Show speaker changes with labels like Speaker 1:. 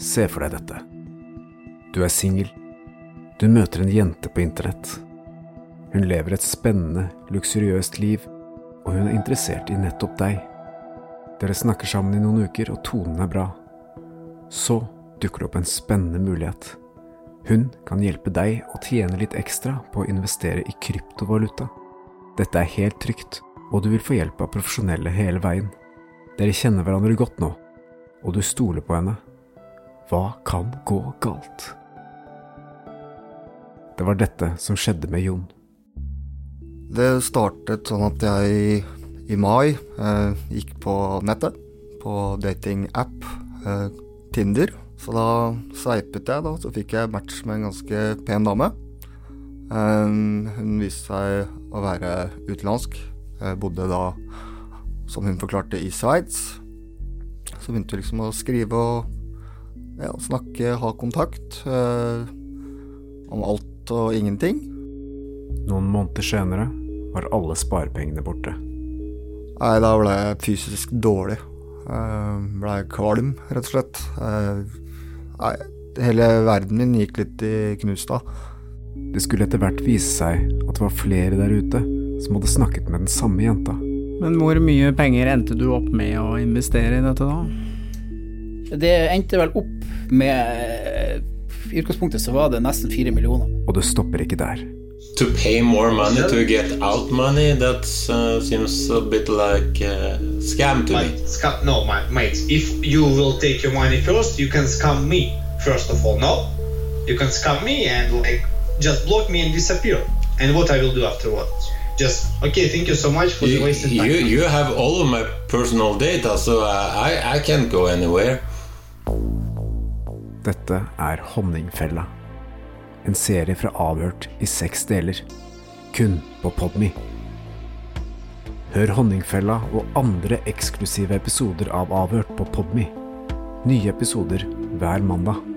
Speaker 1: Se for deg dette. Du er singel. Du møter en jente på internett. Hun lever et spennende, luksuriøst liv, og hun er interessert i nettopp deg. Dere snakker sammen i noen uker, og tonen er bra. Så dukker det opp en spennende mulighet. Hun kan hjelpe deg å tjene litt ekstra på å investere i kryptovaluta. Dette er helt trygt, og du vil få hjelp av profesjonelle hele veien. Dere kjenner hverandre godt nå, og du stoler på henne. Hva kan gå galt? Det var dette som skjedde med Jon.
Speaker 2: Det startet sånn at jeg i mai eh, gikk på nettet, på datingapp eh, Tinder. Så da sveipet jeg, da, så fikk jeg match med en ganske pen dame. Eh, hun viste seg å være utenlandsk. Jeg bodde da, som hun forklarte, i Sveits. Så begynte vi liksom å skrive og ja, snakke, ha kontakt. Eh, om alt og ingenting.
Speaker 1: Noen måneder senere var alle sparepengene borte.
Speaker 2: Nei, da ble jeg fysisk dårlig. Jeg ble kvalm, rett og slett. Nei, hele verden min gikk litt i knus da.
Speaker 1: Det skulle etter hvert vise seg at det var flere der ute som hadde snakket med den samme jenta.
Speaker 3: Men hvor mye penger endte du opp med å investere i dette da?
Speaker 4: Det endte vel opp med I utgangspunktet så var det nesten fire millioner.
Speaker 1: Og det stopper ikke der.
Speaker 5: To pay more money to get out money, that uh, seems a bit like uh, scam to
Speaker 6: Like,
Speaker 5: me.
Speaker 6: scam, no, my mate. If you will take your money first, you can scam me. First of all, no, you can scam me and like just block me and disappear. And what I will do afterwards? Just okay. Thank you so much for the
Speaker 5: You,
Speaker 6: wasted time.
Speaker 5: you, you have all of my personal data, so I, I can't go anywhere.
Speaker 1: Dette er Honningfella. En serie fra Avhørt i seks deler. Kun på Podme. Hør Honningfella og andre eksklusive episoder av Avhørt på Podme. Nye episoder hver mandag.